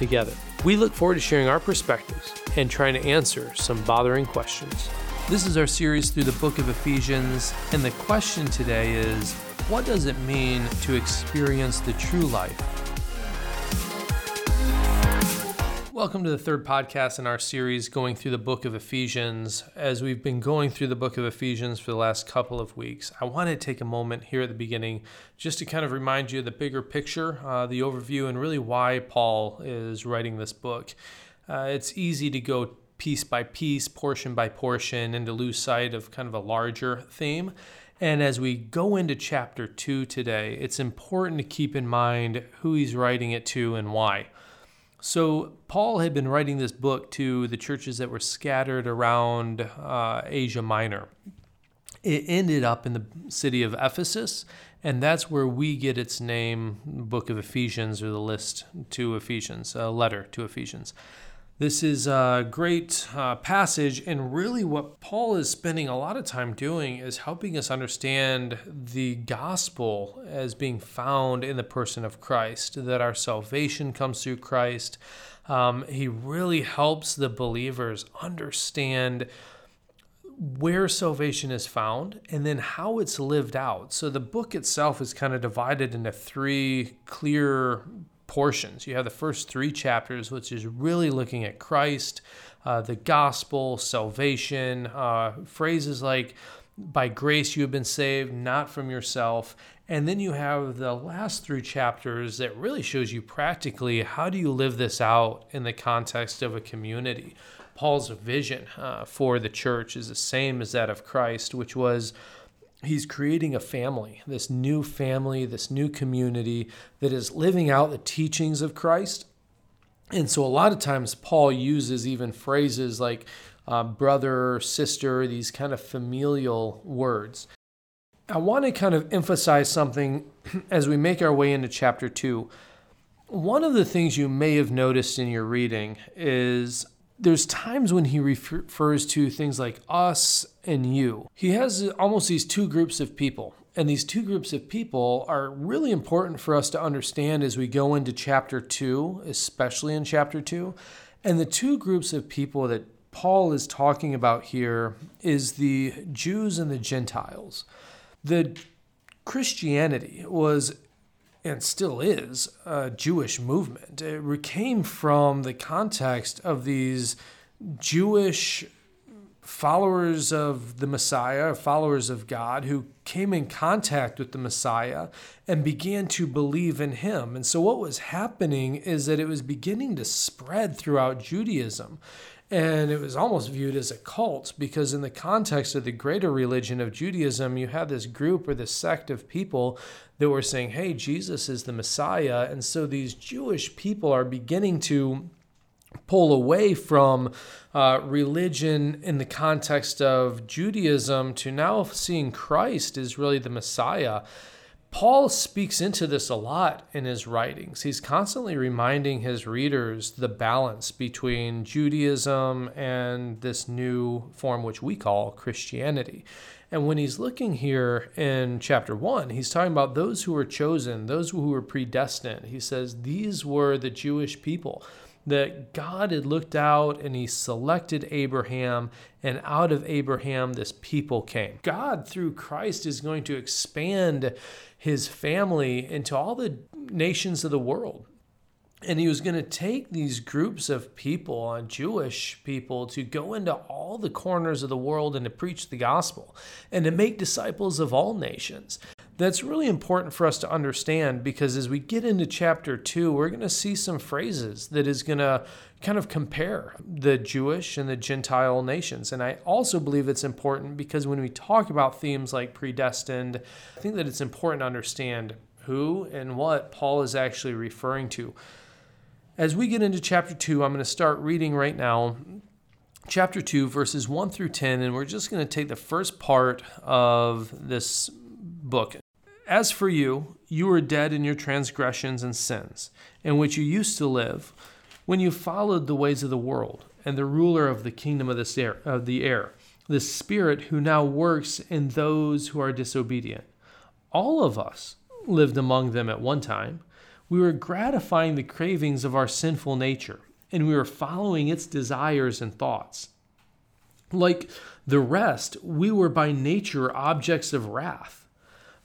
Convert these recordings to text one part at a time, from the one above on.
together. We look forward to sharing our perspectives and trying to answer some bothering questions. This is our series through the book of Ephesians, and the question today is what does it mean to experience the true life? Welcome to the third podcast in our series going through the book of Ephesians. As we've been going through the book of Ephesians for the last couple of weeks, I want to take a moment here at the beginning just to kind of remind you of the bigger picture, uh, the overview, and really why Paul is writing this book. Uh, it's easy to go piece by piece, portion by portion, and to lose sight of kind of a larger theme. And as we go into chapter two today, it's important to keep in mind who he's writing it to and why. So, Paul had been writing this book to the churches that were scattered around uh, Asia Minor. It ended up in the city of Ephesus, and that's where we get its name, Book of Ephesians, or the list to Ephesians, a letter to Ephesians. This is a great uh, passage, and really what Paul is spending a lot of time doing is helping us understand the gospel as being found in the person of Christ, that our salvation comes through Christ. Um, he really helps the believers understand where salvation is found and then how it's lived out. So the book itself is kind of divided into three clear portions. You have the first three chapters, which is really looking at Christ, uh, the gospel, salvation, uh, phrases like, by grace you have been saved, not from yourself. And then you have the last three chapters that really shows you practically how do you live this out in the context of a community. Paul's vision uh, for the church is the same as that of Christ, which was he's creating a family, this new family, this new community that is living out the teachings of Christ. And so, a lot of times, Paul uses even phrases like uh, brother, sister, these kind of familial words. I want to kind of emphasize something as we make our way into chapter two. One of the things you may have noticed in your reading is there's times when he refers to things like us and you. He has almost these two groups of people. And these two groups of people are really important for us to understand as we go into chapter two, especially in chapter two. And the two groups of people that Paul is talking about here is the Jews and the Gentiles. The Christianity was and still is a Jewish movement. It came from the context of these Jewish followers of the Messiah, followers of God, who came in contact with the Messiah and began to believe in him. And so, what was happening is that it was beginning to spread throughout Judaism. And it was almost viewed as a cult because, in the context of the greater religion of Judaism, you had this group or this sect of people that were saying, hey, Jesus is the Messiah. And so these Jewish people are beginning to pull away from uh, religion in the context of Judaism to now seeing Christ is really the Messiah. Paul speaks into this a lot in his writings. He's constantly reminding his readers the balance between Judaism and this new form, which we call Christianity. And when he's looking here in chapter one, he's talking about those who were chosen, those who were predestined. He says these were the Jewish people that God had looked out and he selected Abraham, and out of Abraham, this people came. God, through Christ, is going to expand his family into all the nations of the world. And he was going to take these groups of people, uh, Jewish people, to go into all the corners of the world and to preach the gospel and to make disciples of all nations that's really important for us to understand because as we get into chapter two, we're going to see some phrases that is going to kind of compare the Jewish and the Gentile nations. And I also believe it's important because when we talk about themes like predestined, I think that it's important to understand who and what Paul is actually referring to. As we get into chapter two, I'm going to start reading right now chapter 2, verses 1 through 10, and we're just going to take the first part of this book. As for you, you were dead in your transgressions and sins, in which you used to live, when you followed the ways of the world and the ruler of the kingdom of, this air, of the air, the spirit who now works in those who are disobedient. All of us lived among them at one time. We were gratifying the cravings of our sinful nature and we were following its desires and thoughts. Like the rest, we were by nature objects of wrath.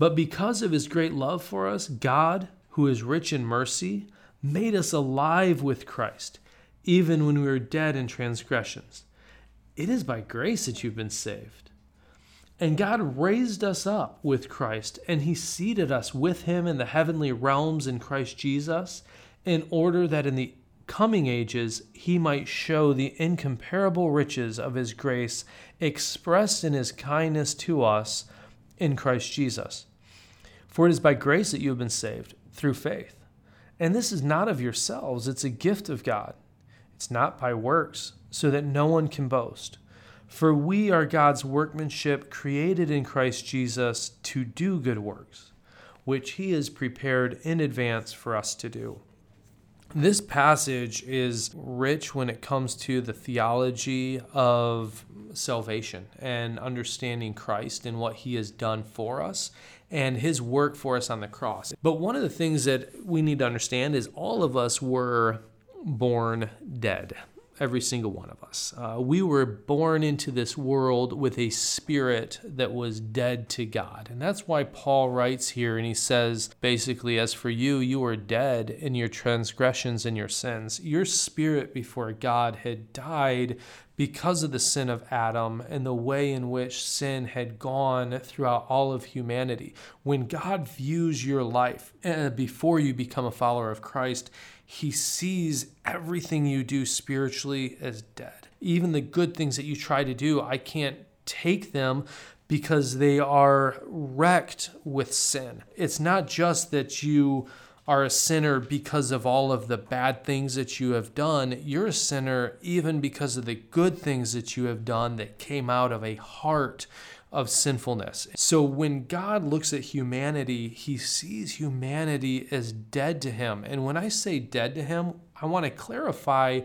But because of his great love for us, God, who is rich in mercy, made us alive with Christ, even when we were dead in transgressions. It is by grace that you've been saved. And God raised us up with Christ, and he seated us with him in the heavenly realms in Christ Jesus, in order that in the coming ages he might show the incomparable riches of his grace expressed in his kindness to us in Christ Jesus. For it is by grace that you have been saved through faith. And this is not of yourselves, it's a gift of God. It's not by works, so that no one can boast. For we are God's workmanship, created in Christ Jesus to do good works, which he has prepared in advance for us to do. This passage is rich when it comes to the theology of salvation and understanding Christ and what he has done for us and his work for us on the cross. But one of the things that we need to understand is all of us were born dead every single one of us. Uh, we were born into this world with a spirit that was dead to God. And that's why Paul writes here and he says, basically, as for you, you were dead in your transgressions and your sins. Your spirit before God had died because of the sin of Adam and the way in which sin had gone throughout all of humanity. When God views your life uh, before you become a follower of Christ, he sees everything you do spiritually as dead. Even the good things that you try to do, I can't take them because they are wrecked with sin. It's not just that you are a sinner because of all of the bad things that you have done. You're a sinner even because of the good things that you have done that came out of a heart of sinfulness. So when God looks at humanity, he sees humanity as dead to him. And when I say dead to him, I want to clarify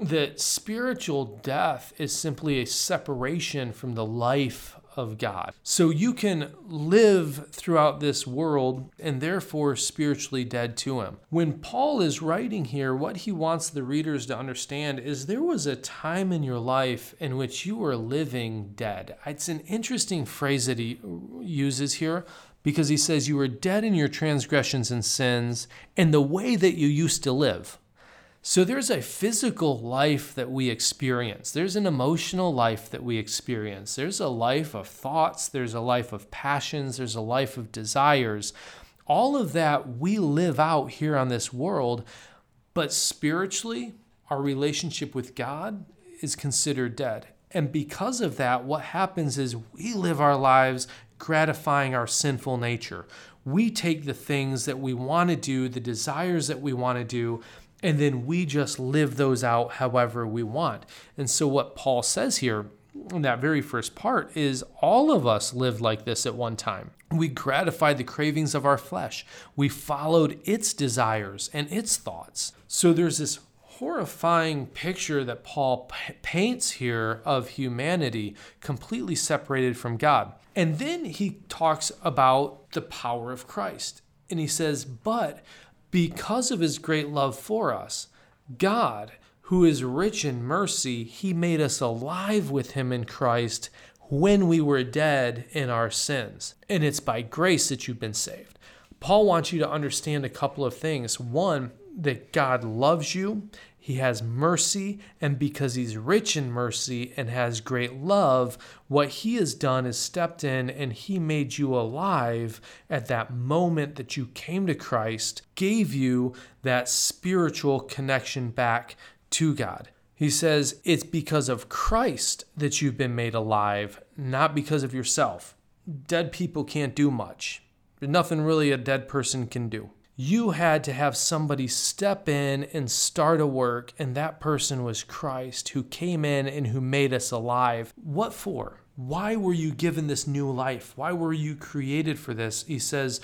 that spiritual death is simply a separation from the life of God. So you can live throughout this world and therefore spiritually dead to Him. When Paul is writing here, what he wants the readers to understand is there was a time in your life in which you were living dead. It's an interesting phrase that he uses here because he says you were dead in your transgressions and sins and the way that you used to live. So there's a physical life that we experience. There's an emotional life that we experience. There's a life of thoughts. There's a life of passions. There's a life of desires. All of that we live out here on this world. But spiritually, our relationship with God is considered dead. And because of that, what happens is we live our lives gratifying our sinful nature. We take the things that we want to do, the desires that we want to do, and then we just live those out however we want. And so, what Paul says here in that very first part is all of us lived like this at one time. We gratified the cravings of our flesh, we followed its desires and its thoughts. So, there's this horrifying picture that Paul p- paints here of humanity completely separated from God. And then he talks about the power of Christ. And he says, But because of his great love for us, God, who is rich in mercy, he made us alive with him in Christ when we were dead in our sins. And it's by grace that you've been saved. Paul wants you to understand a couple of things. One, that God loves you he has mercy, and because he's rich in mercy and has great love, what he has done is stepped in and he made you alive at that moment that you came to Christ, gave you that spiritual connection back to God. He says it's because of Christ that you've been made alive, not because of yourself. Dead people can't do much. There's nothing really a dead person can do. You had to have somebody step in and start a work, and that person was Christ who came in and who made us alive. What for? Why were you given this new life? Why were you created for this? He says,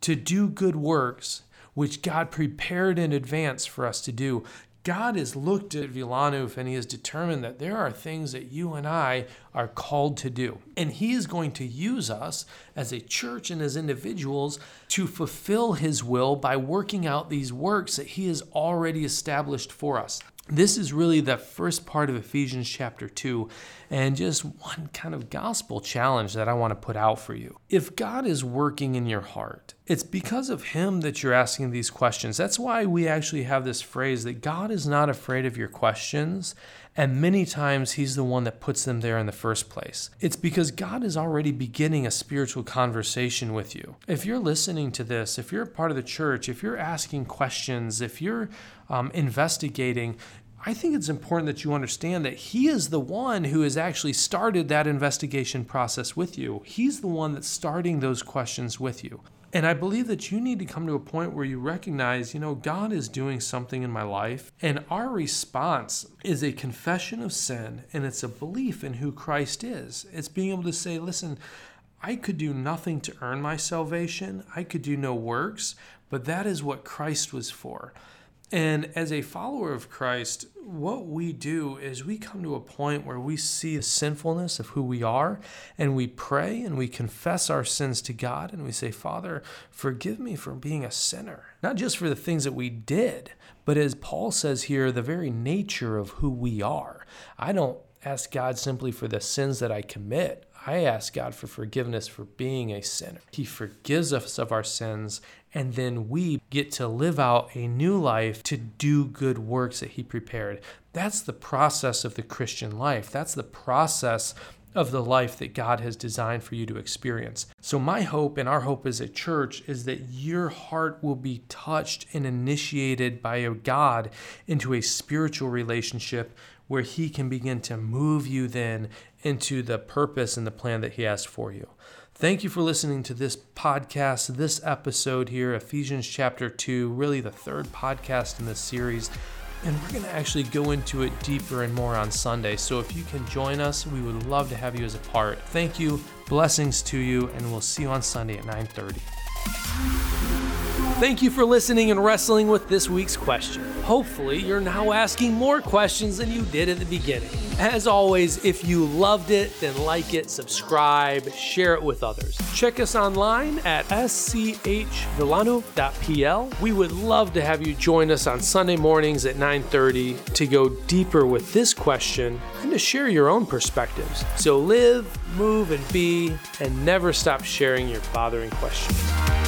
to do good works which God prepared in advance for us to do. God has looked at Wilanów and He has determined that there are things that you and I are called to do. And He is going to use us as a church and as individuals to fulfill His will by working out these works that He has already established for us. This is really the first part of Ephesians chapter 2, and just one kind of gospel challenge that I want to put out for you. If God is working in your heart, it's because of Him that you're asking these questions. That's why we actually have this phrase that God is not afraid of your questions, and many times He's the one that puts them there in the first place. It's because God is already beginning a spiritual conversation with you. If you're listening to this, if you're a part of the church, if you're asking questions, if you're um, investigating, I think it's important that you understand that he is the one who has actually started that investigation process with you. He's the one that's starting those questions with you. And I believe that you need to come to a point where you recognize, you know, God is doing something in my life. And our response is a confession of sin and it's a belief in who Christ is. It's being able to say, listen, I could do nothing to earn my salvation, I could do no works, but that is what Christ was for. And as a follower of Christ, what we do is we come to a point where we see the sinfulness of who we are and we pray and we confess our sins to God and we say, Father, forgive me for being a sinner. Not just for the things that we did, but as Paul says here, the very nature of who we are. I don't ask God simply for the sins that I commit. I ask God for forgiveness for being a sinner. He forgives us of our sins, and then we get to live out a new life to do good works that He prepared. That's the process of the Christian life. That's the process of the life that God has designed for you to experience. So, my hope and our hope as a church is that your heart will be touched and initiated by a God into a spiritual relationship where He can begin to move you then into the purpose and the plan that He has for you. Thank you for listening to this podcast, this episode here, Ephesians chapter 2, really the third podcast in this series. And we're going to actually go into it deeper and more on Sunday. So if you can join us, we would love to have you as a part. Thank you. Blessings to you, and we'll see you on Sunday at 9:30. Thank you for listening and wrestling with this week's question. Hopefully, you're now asking more questions than you did at the beginning. As always, if you loved it, then like it, subscribe, share it with others. Check us online at schvilano.pl. We would love to have you join us on Sunday mornings at 9:30 to go deeper with this question and to share your own perspectives. So live, move, and be, and never stop sharing your bothering questions.